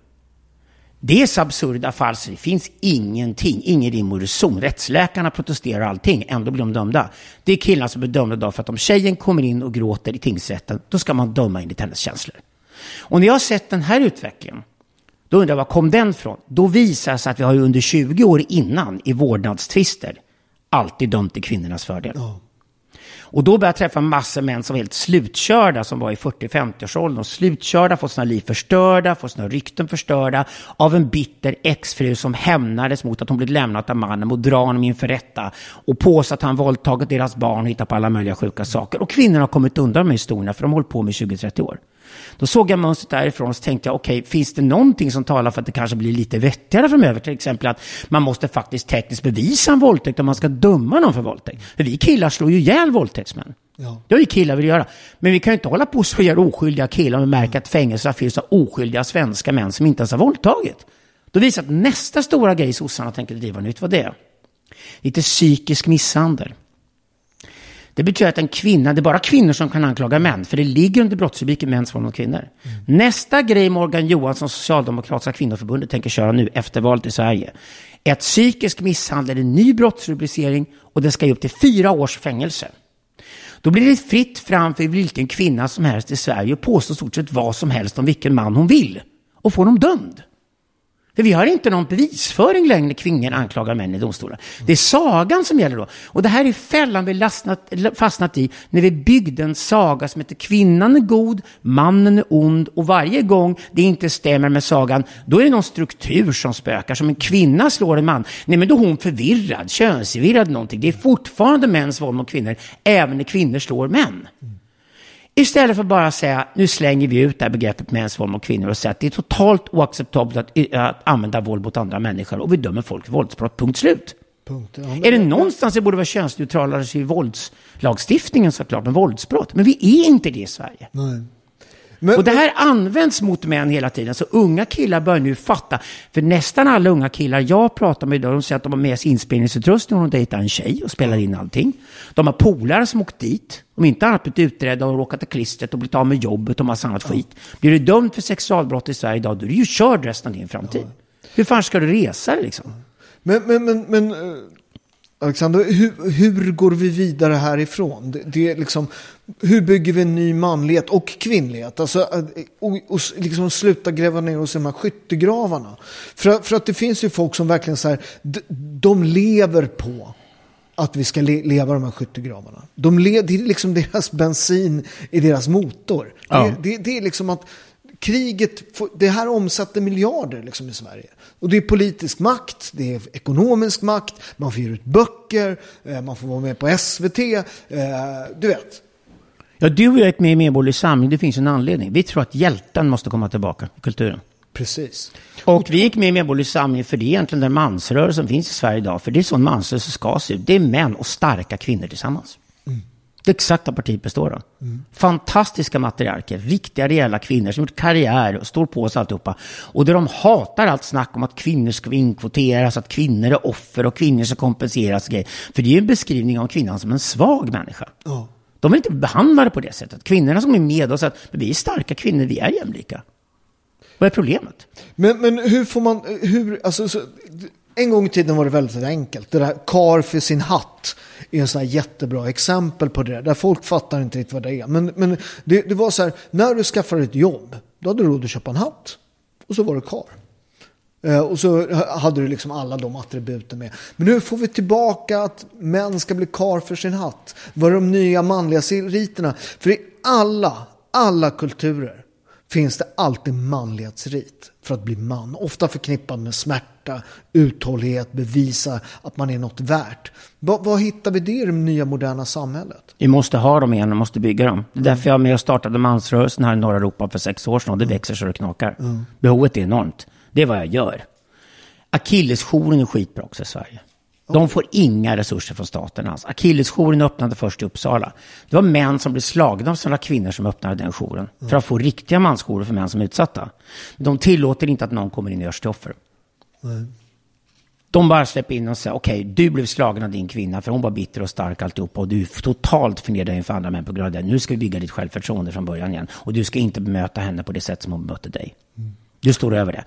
det är så absurda fall så det finns ingenting, ingen rim och reson. Rättsläkarna protesterar allting, ändå blir de dömda. Det är killar som blir dömda idag för att om tjejen kommer in och gråter i tingsrätten, då ska man döma enligt hennes känslor. Och när jag har sett den här utvecklingen, då undrar jag var kom den ifrån? Då visar det sig att vi har under 20 år innan i vårdnadstvister alltid dömt till kvinnornas fördel. Ja. Och då började jag träffa massor män som var helt slutkörda, som var i 40-50-årsåldern. Slutkörda, fått sina liv förstörda, fått sina rykten förstörda av en bitter exfru som hämnades mot att hon blivit lämnad av mannen och dra honom inför rätta och påstår att han våldtagit deras barn och hittat på alla möjliga sjuka saker. Och kvinnorna har kommit undan med historierna för de har hållit på med 20-30 år. Då såg jag mönstret därifrån och så tänkte jag, okej, okay, finns det någonting som talar för att det kanske blir lite vettigare framöver? Till exempel att man måste faktiskt tekniskt bevisa en våldtäkt om man ska döma någon för våldtäkt. För vi killar slår ju ihjäl våldtäktsmän. Ja. Det har ju killar vill göra. Men vi kan ju inte hålla på och slå ihjäl oskyldiga killar och märka att fängelser finns av oskyldiga svenska män som inte ens har våldtagit. Då visar att nästa stora grej sossarna tänker driva nytt vad det är. Lite psykisk misshandel. Det betyder att en kvinna, det är bara kvinnor som kan anklaga män, för det ligger under brottsrubriken mäns våld mot kvinnor. Mm. Nästa grej Morgan Johansson, Socialdemokratiska kvinnoförbundet, tänker köra nu efter valet i Sverige, är att psykisk misshandel är en ny brottsrubricering och det ska ge upp till fyra års fängelse. Då blir det fritt fram för vilken kvinna som helst i Sverige och påstå stort sett vad som helst om vilken man hon vill och få dem dömd. För vi har inte någon bevisföring längre när kvinnor anklagar män i domstolar. Det är sagan som gäller då. Och det här är fällan vi lastnat, fastnat i när vi byggde en saga som heter kvinnan är god, mannen är ond och varje gång det inte stämmer med sagan, då är det någon struktur som spökar. Som en kvinna slår en man, nej men då är hon förvirrad, könsförvirrad någonting. Det är fortfarande mäns våld mot kvinnor, även när kvinnor slår män. Istället för bara att säga, nu slänger vi ut det här begreppet mäns våld mot kvinnor och säger att det är totalt oacceptabelt att, att använda våld mot andra människor och vi dömer folk för våldsbrott, punkt slut. Punkt. Ja, Är det någonstans det borde vara könsneutralare så är våldslagstiftningen såklart, med våldsbrott. Men vi är inte det i Sverige. Nej. Men, Och det här används mot män hela tiden. Så unga killar börjar nu fatta. För nästan alla unga killar jag pratar med idag, de säger att de har med sig inspelningsutrustning och de dejtar en tjej och spelar in allting. De har polare som åkt dit. Om inte annat blivit utredda och råkat i klistret och blivit av med jobbet och massa annat skit. Blir du dömd för sexualbrott i Sverige idag, då är du ju körd resten av din framtid. Hur fan ska du resa liksom? Men, men, men, men eh, Alexander, hur, hur går vi vidare härifrån? Det, det är liksom, hur bygger vi en ny manlighet och kvinnlighet? Alltså, eh, och, och liksom sluta gräva ner oss i de här skyttegravarna. För, för att det finns ju folk som verkligen så här, de, de lever på att vi ska le, leva de här skyttegravarna. De det är liksom deras bensin i deras motor. Ja. Det, det, det är liksom att kriget, det här omsätter miljarder liksom i Sverige. Och det är politisk makt, det är ekonomisk makt, man får ge ut böcker, eh, man får vara med på SVT, eh, du vet. Ja, du och jag är med i Medborgerlig Samling, det finns en anledning. Vi tror att hjälten måste komma tillbaka i kulturen. Precis. Och vi gick med i Medborgerlig Samling för det är egentligen den mansrörelse som finns i Sverige idag. För det är så en mansrörelse ska se ut. Det är män och starka kvinnor tillsammans. Det är exakt vad partiet består av. Fantastiska matriarker, riktiga rejäla kvinnor som gjort karriär och står på sig alltihopa. Och där de hatar allt snack om att kvinnor ska inkvoteras, att kvinnor är offer och kvinnor ska kompenseras. och grejer. För det är ju en beskrivning av kvinnan som en svag människa. Ja. De vill inte behandla det på det sättet. Kvinnorna som är med säger att vi är starka kvinnor, vi är jämlika. Vad är problemet? Men, men hur får man, hur, alltså, så, en gång i tiden var det väldigt enkelt. Det där kar för sin hatt är en sån här jättebra exempel på det. Där folk fattar inte riktigt vad det är. Men, men det, det var så här, när du skaffade ett jobb, då hade du råd att köpa en hatt. Och så var du kar. Eh, och så hade du liksom alla de attributen med. Men nu får vi tillbaka att män ska bli kar för sin hatt. Vad är de nya manliga riterna? För i alla, alla kulturer finns det alltid manlighetsrit för att bli man. Ofta förknippad med smärta, uthållighet, bevisa att man är något värt. Vad, hittar vi det i det nya moderna samhället? Vi måste ha dem igen och måste bygga dem. Det är därför jag med och startade mansrörelsen här i norra Europa för sex år sedan. Och det växer så det knakar. Behovet är enormt. Det är vad jag gör. Akillesjouren är skitbra också i Sverige. De får inga resurser från staten alls. Akillesjouren öppnade först i Uppsala. Det var män som blev slagna av sådana kvinnor som öppnade den jouren. För att få riktiga mansjourer för män som är utsatta. De tillåter inte att någon kommer in och görs till offer. De bara släpper in och säger, okej, du blev slagen av din kvinna för hon var bitter och stark alltihopa och du är totalt förnedrad inför andra män på grund av det. Nu ska vi bygga ditt självförtroende från början igen. Och du ska inte bemöta henne på det sätt som hon bemötte dig. Du står över det.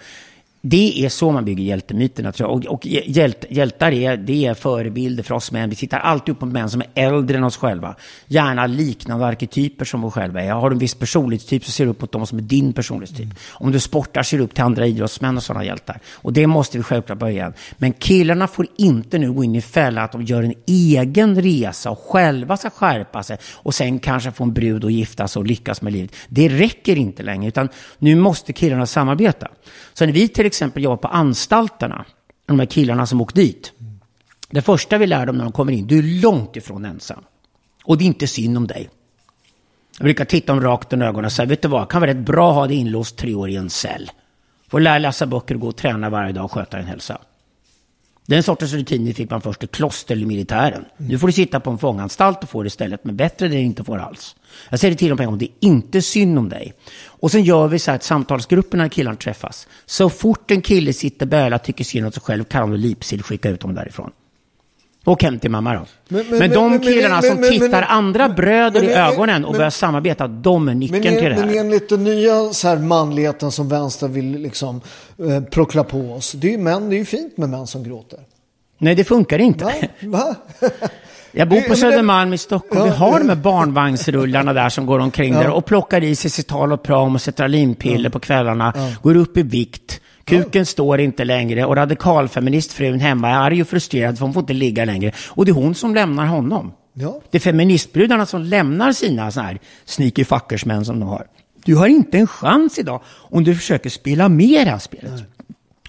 Det är så man bygger hjältemyterna tror jag. Och, och hjält, hjältar är, det är förebilder för oss män. Vi tittar alltid upp på män som är äldre än oss själva. Gärna liknande arketyper som vi själva är. Har du en viss personlighetstyp så ser du upp mot dem som är din personlighetstyp. Om du sportar ser du upp till andra idrottsmän och sådana hjältar. Och det måste vi självklart börja igen. Men killarna får inte nu gå in i fällan att de gör en egen resa och själva ska skärpa sig och sen kanske få en brud och gifta sig och lyckas med livet. Det räcker inte längre, utan nu måste killarna samarbeta. Så när vi till exempel jobbar på anstalterna, de här killarna som åkt dit. Det första vi lär dem när de kommer in, du är långt ifrån ensam. Och det är inte synd om dig. Jag brukar titta dem rakt i ögonen och säga, vet du vad, det kan vara rätt bra att ha dig inlåst tre år i en cell. Får lära läsa böcker och gå och träna varje dag och sköta din hälsa. Den sortens rutiner fick man först i kloster eller militären. Nu får du sitta på en fånganstalt och få det istället, men bättre det inte får alls. Jag säger det till dem på en gång, det är inte synd om dig. Och sen gör vi så här att samtalsgrupperna när killarna träffas. Så fort en kille sitter böla, tycker synd om sig själv, kan de Lipsil skicka ut dem därifrån. Och hem till mamma då. Men, Men- men- de men- killarna som tittar andra bröder i ögonen och börjar samarbeta, de är nyckeln till det en, men här. enligt den nya så här manligheten som vänstern vill liksom, eh, prockla på oss. Det är ju män, det är ju fint med män som gråter. Nej, det funkar inte. Va? Va? *laughs* Jag bor på Södermalm i Stockholm. Ja, vi har ja. de här barnvagnsrullarna där som går omkring där och plockar i sig Cital och Pram och Cetralinpiller på kvällarna. Går upp i vikt. Kuken står inte längre och radikalfeministfrun hemma är arg och frustrerad för hon får inte ligga längre. Och det är hon som lämnar honom. Ja. Det är feministbrudarna som lämnar sina så här sneaky fuckers-män som de har. Du har inte en chans idag om du försöker spela med det här spelet.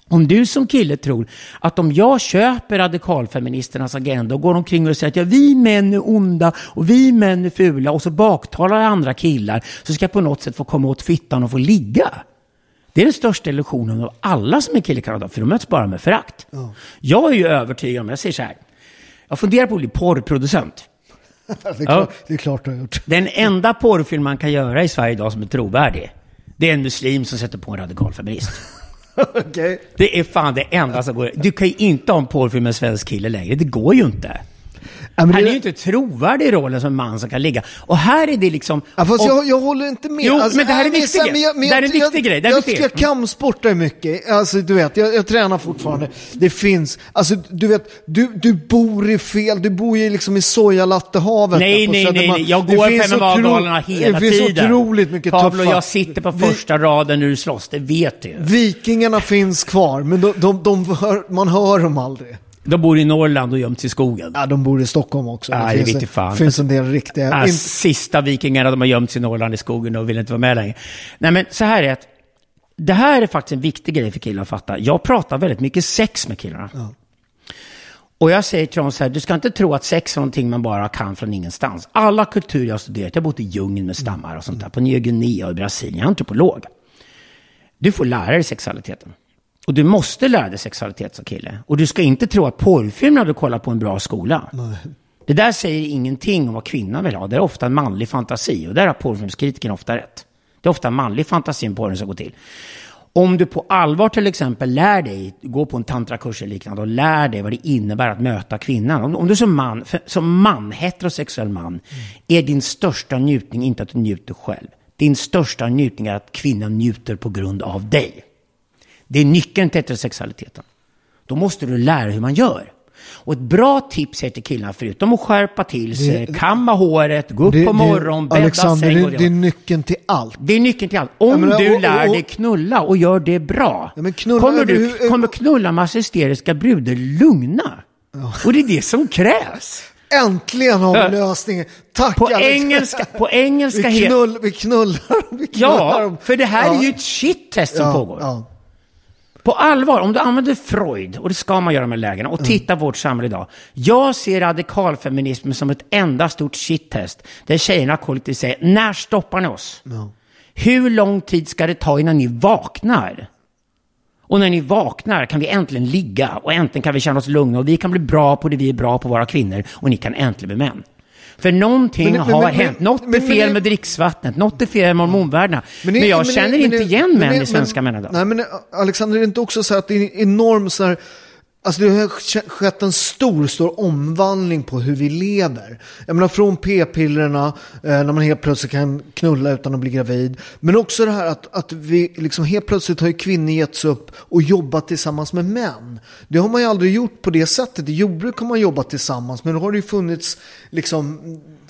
Om du som kille tror att om jag köper radikalfeministernas agenda och går omkring och säger att ja, vi män är onda och vi män är fula och så baktalar jag andra killar så ska jag på något sätt få komma åt fittan och få ligga. Det är den största illusionen av alla som är killkarlar, för de möts bara med förakt. Jag är ju övertygad om, jag säger så här, jag funderar på att bli porrproducent. *laughs* Det är, klart, det är klart du har gjort. Den enda porrfilm man kan göra i Sverige idag som är trovärdig, det är en muslim som sätter på en radikalfeminist. *laughs* Okej. Det är fan det enda som går. Du kan ju inte ha en porrfilm med en svensk kille längre. Det går ju inte. Ja, Han är ju inte trovärdig i rollen som en man som kan ligga. Och här är det liksom... Ja, fast och- jag, jag håller inte med. Jo, men det här är en viktig grej. jag- Det här är jag- en viktig jag- grej. Jag, viktigt. jag kampsportar mycket. Alltså, du vet, jag, jag tränar fortfarande. Det finns, alltså du vet, du, du bor i fel, du bor ju liksom i sojalattehavet. Nej, nej, nej, nej. Jag går på MMA-galorna hela Det finns tiden. otroligt mycket Pablo, tuffa. jag sitter på Vi- första raden när du slåss. Det vet du. Vikingarna finns kvar, men de, de, de hör, man hör dem aldrig. De bor i Norrland och gömts i skogen. Ja, de bor i Stockholm också. Nej, det finns, vet jag fan. det finns en del riktiga... Ah, in- sista vikingarna, de har gömts i Norrland i skogen och vill inte vara med längre. Nej, men så här är det. Det här är faktiskt en viktig grej för killar att fatta. Jag pratar väldigt mycket sex med killarna. Och jag säger till dem så här, du ska inte tro att sex är någonting man bara kan från ingenstans. Alla kulturer jag har studerat, jag har bott i djungeln med stammar och sånt där, på Nya Guinea och i Brasilien, jag är antropolog. Du får lära dig sexualiteten. Och du måste lära dig sexualitet som kille. Och du ska inte tro att porrfilmer du kollar på en bra skola. Det där säger ingenting om vad kvinnan vill ha. Det är ofta en manlig fantasi. Och där har porrfilmskritiken ofta rätt. Det är ofta en manlig fantasi om porren ska gå till. Om du på allvar till exempel lär dig, gå på en tantrakurs eller liknande och lär dig vad det innebär att möta kvinnan. Om, om du som man, för, som man, heterosexuell man, är din största njutning inte att du njuter själv. Din största njutning är att kvinnan njuter på grund av dig. Det är nyckeln till heterosexualiteten. Då måste du lära hur man gör. Och ett bra tips är till killarna, förutom att skärpa till sig, kamma håret, gå upp det- på det- morgonen, bädda Alexander, säng det, det är nyckeln till allt. det är nyckeln till allt. Om menar, du och- lär och- dig knulla och gör det bra, Ja, knulla kommer, du, överhu- kommer knulla massa hysteriska brudar lugna. Och det är det som krävs. Äntligen har Ja. vi lösningen. Tack På Alex. engelska, *laughs* på engelska Vi, knull, vi knullar *laughs* vi knullar Ja, för det här Ja. är ju ett shit-test som ja, pågår. På allvar, om du använder Freud, och det ska man göra med lägena, och titta på vårt samhälle idag. Jag ser radikalfeminismen som ett enda stort shit-test. Där tjejerna kollektivt säger, när stoppar ni oss? Hur lång tid ska det ta innan ni vaknar? Och när ni vaknar kan vi äntligen ligga och äntligen kan vi känna oss lugna och vi kan bli bra på det vi är bra på, våra kvinnor, och ni kan äntligen bli män. För någonting Men- har men- hänt. Något men- är men- fel med dricksvattnet, något är fel med hormonvärdena. Men, det- jag det- känner inte det- igen män det- i svenska men, män idag. Nej men Alexander, det är inte också så att det är en enorm så här, Alltså det har skett en stor, stor omvandling på hur vi lever. Jag menar från p-pillerna, eh, när man helt plötsligt kan knulla utan att bli gravid. Men också det här att, att vi liksom helt plötsligt har ju kvinnor getts upp och jobbat tillsammans med män. Det har man ju aldrig gjort på det sättet. I jordbruk har man jobbat tillsammans, men då har det ju funnits liksom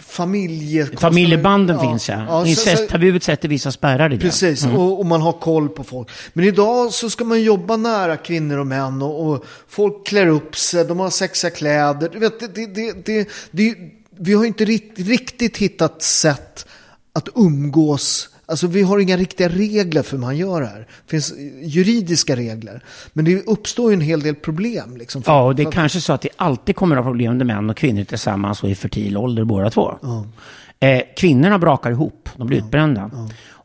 familje... Familjebanden finns ja. så- Incesttabuet sätter vissa spärrar i det. Precis, och, och man har koll på folk. Men idag så ska man jobba nära kvinnor och män och, och folk klär upp sig, de har sexiga kläder. Du vet, det, det, det, det, vi har inte rikt, riktigt hittat sätt att umgås. Alltså vi har inga riktiga regler för hur man gör det här. Det finns juridiska regler. Men det uppstår ju en hel del problem. Liksom, för- Ja, och det är för kanske så att det alltid kommer att ha problem när män och kvinnor tillsammans och i fertil ålder båda två. Eh, kvinnorna brakar ihop, de blir utbrända.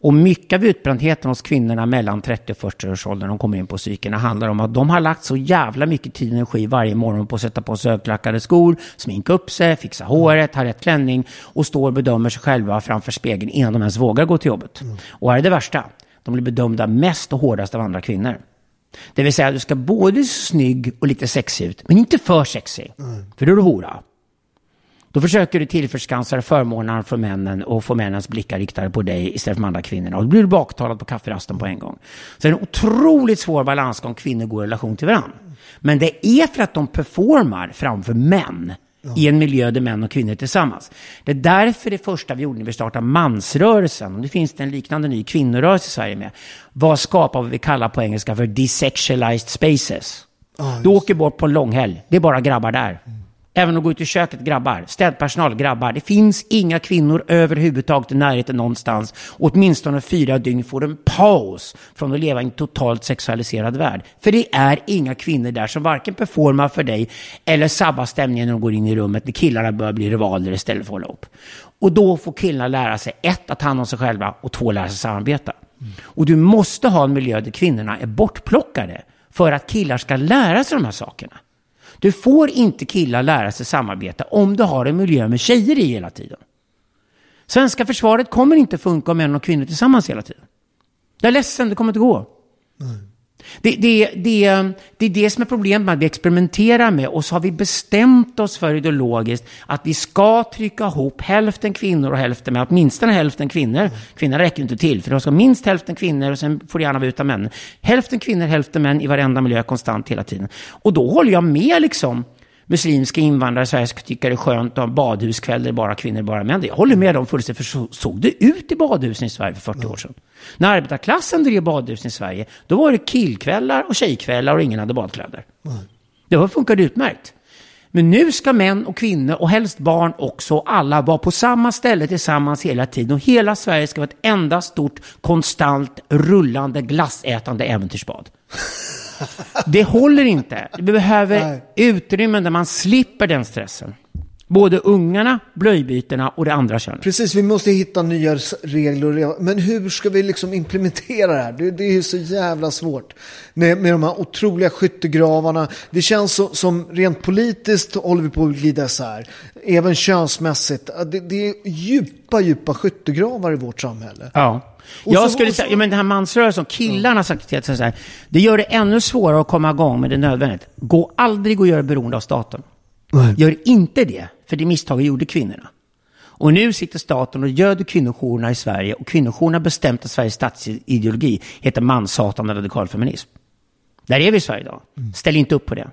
Och mycket av utbrändheten hos kvinnorna mellan 30 och 40 års ålder, de kommer in på psykerna, handlar om att de har lagt så jävla mycket tid och energi varje morgon på att sätta på sig högklackade skor, sminka upp sig, fixa håret, ha rätt klänning och står och bedömer sig själva framför spegeln innan de ens vågar gå till jobbet. Och här är det värsta, de blir bedömda mest och hårdast av andra kvinnor. Det vill säga, du ska både se snygg och lite sexig ut, men inte för sexig. För då är du hora. Då försöker du tillförskansa dig förmånerna för männen och få männens blickar riktade på dig istället för de andra kvinnorna. Och då blir du baktalad på kafferasten på en gång. Så det är en otroligt svår balansgång kvinnor går i relation till varandra. Men det är för att de performar framför män i en miljö där män och kvinnor är tillsammans. Det är därför det första vi gjorde när vi startade mansrörelsen, och nu finns det en liknande ny kvinnorörelse i Sverige med, var att skapa vad vi kallar på engelska för desexualized spaces. du åker bort på en långhelg, det är bara grabbar där. Även att gå ut i köket, grabbar. Städpersonal, grabbar. Det finns inga kvinnor överhuvudtaget i närheten någonstans. Och åtminstone fyra dygn får en paus från att leva i en totalt sexualiserad värld. För det är inga kvinnor där som varken performar för dig eller sabbar stämningen när de går in i rummet när killarna börjar bli rivaler istället för att hålla upp. Och då får killarna lära sig ett, att ta hand om sig själva och två, lära sig samarbeta. Och du måste ha en miljö där kvinnorna är bortplockade för att killar ska lära sig de här sakerna. Du får inte killar lära sig samarbeta om du har en miljö med tjejer i hela tiden. Svenska försvaret kommer inte funka om män och kvinnor tillsammans hela tiden. Jag är ledsen, det kommer inte gå. Det, det, det, det är det som är problemet med att vi experimenterar med och så har vi bestämt oss för ideologiskt att vi ska trycka ihop hälften kvinnor och hälften män, åtminstone hälften kvinnor. Kvinnor räcker inte till, för de ska minst hälften kvinnor och sen får det gärna vara utan män. Hälften kvinnor, hälften män i varenda miljö konstant hela tiden. Och då håller jag med liksom muslimska invandrare i Sverige ska tycka det är skönt att ha badhuskväll där bara kvinnor, bara män. Jag håller med dem fullständigt, för så såg det ut i badhusen i Sverige för 40 år sedan. När arbetarklassen drev badhusen i Sverige, då var det killkvällar och tjejkvällar och ingen hade badkläder. Det funkade utmärkt. Men nu ska män och kvinnor och helst barn också, alla vara på samma ställe tillsammans hela tiden. Och hela Sverige ska vara ett enda stort, konstant, rullande, glassätande äventyrsbad. *laughs* Det håller inte. Vi behöver Nej. utrymmen där man slipper den stressen. Både ungarna, blöjbytena och det andra könet. Precis, vi måste hitta nya regler. Men hur ska vi liksom implementera det här? Det, det är ju så jävla svårt. Med, med de här otroliga skyttegravarna. Det känns så, som rent politiskt håller vi på att glida isär. Även könsmässigt. Det, det är djupa, djupa skyttegravar i vårt samhälle. Ja. Och Jag så- skulle säga, ja, men den här mansrörelsen, killarna har sagt till så här, det gör det ännu svårare att komma igång, men det är nödvändigt. Gå aldrig och gör beroende av staten. Nej. Gör inte det, för det misstaget gjorde kvinnorna. Och nu sitter staten och göder kvinnojourerna i Sverige och kvinnojourerna bestämt att Sveriges statsideologi heter manshatande radikalfeminism. Där är vi i Sverige idag. Ställ inte upp på det.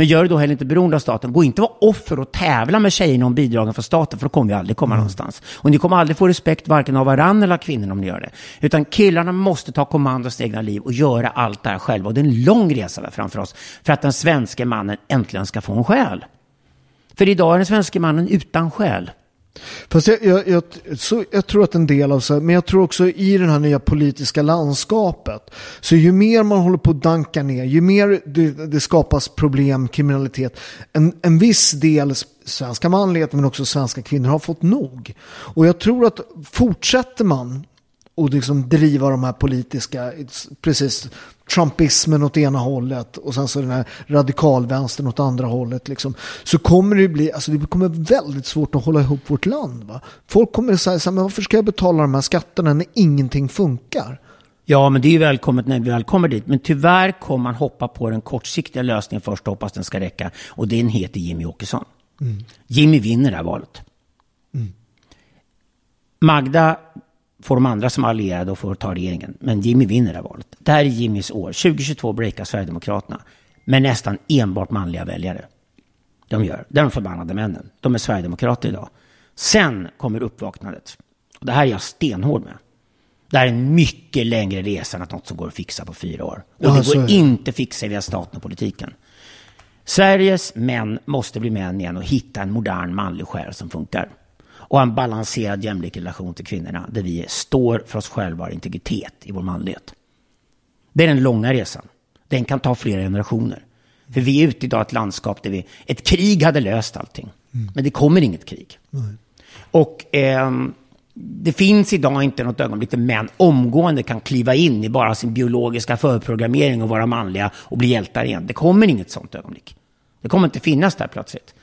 Men gör det då heller inte beroende av staten. Gå inte vara offer och tävla med tjejerna om bidragen från staten, för då kommer vi aldrig komma någonstans. Och ni kommer aldrig få respekt varken av varandra eller av kvinnorna om ni gör det. Utan killarna måste ta kommando i sina egna liv och göra allt det här själva. Och det är en lång resa där framför oss för att den svenska mannen äntligen ska få en själ. För idag är den svenska mannen utan själ. Fast jag, jag, jag, så, jag tror att en del av så men jag tror också i det här nya politiska landskapet. Så ju mer man håller på att danka ner, ju mer det, det skapas problem, kriminalitet. En, en viss del svenska manlighet men också svenska kvinnor har fått nog. Och jag tror att fortsätter man och liksom driva de här politiska, precis, trumpismen åt ena hållet och sen så den här radikalvänstern åt andra hållet. Liksom, så kommer det bli, alltså det kommer väldigt svårt att hålla ihop vårt land. Va? Folk kommer säga så här, men varför ska jag betala de här skatterna när ingenting funkar? Ja, men det är ju välkommet när vi väl kommer dit. Men tyvärr kommer man hoppa på den kortsiktiga lösningen först och hoppas den ska räcka. Och den heter Jimmy Åkesson. Jimmy vinner det här valet. Magda får de andra som allierade och får ta regeringen. Men Jimmy vinner det här valet. Det här är Jimmys år. 2022 breakar Sverigedemokraterna. Med nästan enbart manliga väljare. De gör. Det är de förbannade männen. De är Sverigedemokrater idag. Sen kommer uppvaknandet. Och det här är jag stenhård med. Det här är en mycket längre resa än att något som går att fixa på fyra år. Och Ja, det går det. inte att fixa via staten och politiken. Sveriges män måste bli män igen och hitta en modern manlig själ som funkar. Och en balanserad jämlik relation till kvinnorna där vi står för oss själva och integritet i vår manlighet. Det är den långa resan. Den kan ta flera generationer. För vi är ute idag i ett landskap där vi, ett krig hade löst allting. Men det kommer inget krig. Och ehm, det finns idag inte något ögonblick där män omgående kan kliva in i bara sin biologiska förprogrammering och vara manliga och bli hjältar igen. Det kommer inget sånt ögonblick. Det kommer inte finnas där plötsligt.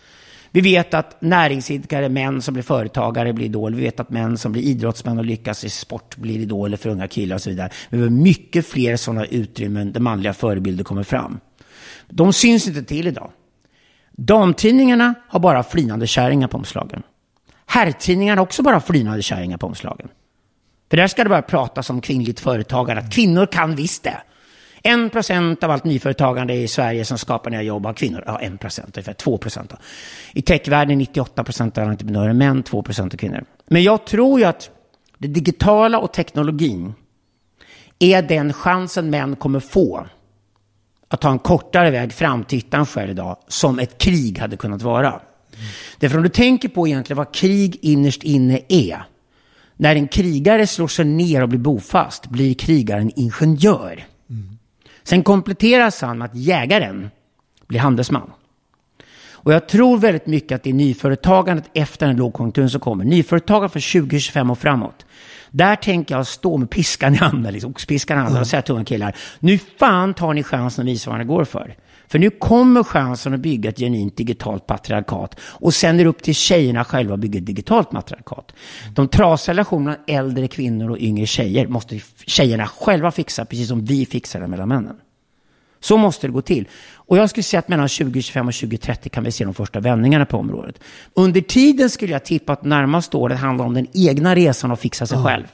Vi vet att näringsidkare, män som blir företagare blir idoler. Vi vet att män som blir idrottsmän och lyckas i sport blir idoler för unga killar och så vidare. Vi behöver mycket fler sådana utrymmen där manliga förebilder kommer fram. De syns inte till idag. Damtidningarna har bara flinande kärringar på omslagen. Herrtidningarna har också bara flinande kärringar på omslagen. För där ska det bara pratas om kvinnligt företagande, att kvinnor kan visst det. En procent av allt nyföretagande i Sverige som skapar nya jobb av kvinnor. Ja, en procent, ungefär två procent. I techvärlden 98 procent av entreprenörer män, två procent av kvinnor. Men jag tror ju att det digitala och teknologin är den chansen män kommer få att ta en kortare väg fram till ytan själv idag, som ett krig hade kunnat vara. Mm. Därför om du tänker på egentligen vad krig innerst inne är. När en krigare slår sig ner och blir bofast blir krigaren ingenjör. Mm. Sen kompletteras han med att jägaren blir handelsman. Och jag tror väldigt mycket att det är nyföretagandet efter den lågkonjunkturen som kommer. Nyföretagande för 20-25 år framåt. Där tänker jag stå med piskan i handen, liksom, oxpiskan i handen och säga till unga killar, nu fan tar ni chansen att visa vad ni går för. För nu kommer chansen att bygga ett genuint digitalt patriarkat. Och sen är det upp till tjejerna själva att bygga ett digitalt patriarkat. De trasiga relationerna äldre kvinnor och yngre tjejer måste tjejerna själva fixa, precis som vi fixar det mellan männen. Så måste det gå till. Och jag skulle säga att mellan 2025 och 2030 kan vi se de första vändningarna på området. Under tiden skulle jag tippa att närmaste året handlar om den egna resan och fixa sig ja. själv.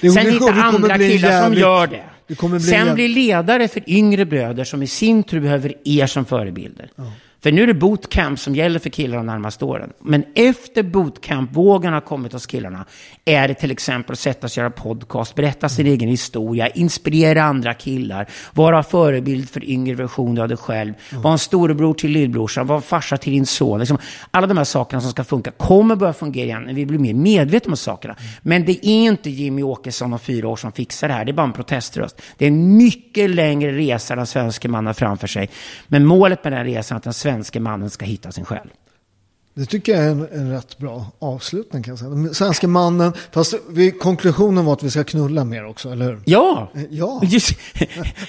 Det, Sen hitta andra killar jävligt, som gör det. Bli Sen jävligt. bli ledare för yngre bröder som i sin tur behöver er som förebilder. Ja. För nu är det bootcamp som gäller för killar de närmaste åren. Men efter bootcamp-vågen har kommit hos killarna är det till exempel att sätta sig och göra podcast, berätta sin mm. egen historia, inspirera andra killar, vara förebild för yngre versioner av dig själv, mm. vara en storebror till lillbrorsan, vara farsa till din son. Liksom, alla de här sakerna som ska funka kommer börja fungera igen när vi blir mer medvetna om sakerna. Mm. Men det är inte Jimmy Åkesson om fyra år som fixar det här, det är bara en proteströst. Det är en mycket längre resa den svenska mannen framför sig. Men målet med den resan är att den svenska mannen ska hitta sin själ. Det tycker jag är en, en rätt bra avslutning kan jag säga. Den svenska mannen, fast vi, konklusionen var att vi ska knulla mer också, eller hur? Ja! Eh, ja. *laughs* Just,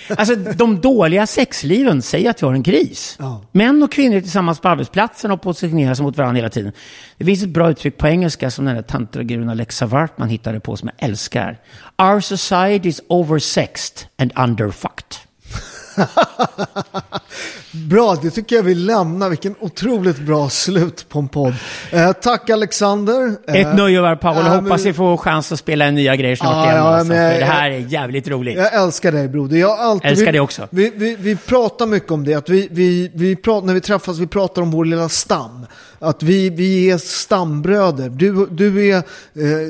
alltså de dåliga sexliven säger att vi har en kris. Ja. Män och kvinnor tillsammans på arbetsplatsen och positionerar sig mot varandra hela tiden. Det finns ett bra uttryck på engelska som den där tantragurun Alexa Wartman hittade på som jag älskar. Our society is oversexed and underfucked. *laughs* bra, det tycker jag vi lämnar. Vilken otroligt bra slut på en podd. Eh, tack Alexander. Eh, Ett nöje att vara Paolo. Äh, Hoppas vi får chans att spela in nya grejer snart ah, igen. Ja, alltså, men, det här är jävligt roligt. Jag älskar dig broder. Jag alltid, älskar vi, dig också. Vi, vi, vi pratar mycket om det. Att vi, vi, vi pratar, när vi träffas, vi pratar om vår lilla stam. Att vi, vi är stambröder. Du, du är eh,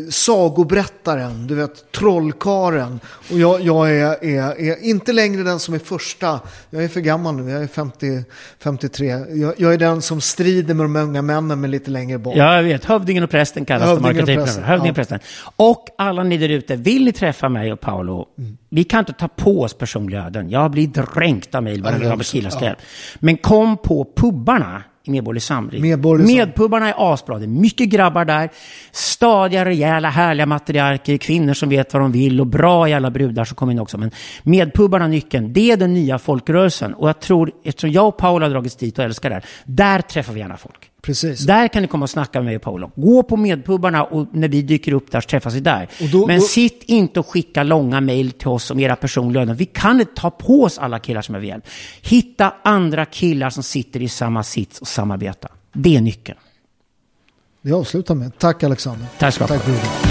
sagoberättaren, du vet trollkaren. Och jag, jag är, är, är, inte längre den som är första. Jag är för gammal nu, jag är 50, 53. Jag, jag, är den som strider med de unga männen med lite längre bort. Ja, jag vet. Hövdingen och prästen kallas Hövdingen de arketyperna. Hövdingen och prästen. Och alla ni där ute, vill ni träffa mig och Paolo? Mm. Vi kan inte ta på oss personliga öden. Jag blir dränkt av mejl varje gång med killar ja. Men kom på pubbarna i Medborgerlig Samling. Medborgerlig Medpubbarna är asbra. Det är mycket grabbar där. Stadiga, rejäla, härliga matriarker, kvinnor som vet vad de vill och bra jävla brudar som kommer in också. Men medpubbarna nyckeln. Det är den nya folkrörelsen. Och jag tror, eftersom jag och Paula har dragits dit och älskar det här, där träffar vi gärna folk. Precis. Där kan ni komma och snacka med mig och Paolo. Gå på medpubbarna och när vi dyker upp där så träffas vi där. Då, Men då... sitt inte och skicka långa mejl till oss om era personliga öden. Vi kan inte ta på oss alla killar som är hjälp. Hitta andra killar som sitter i samma sits och samarbeta. Det är nyckeln. Vi avslutar med. Tack Alexander. Tack ska du ha.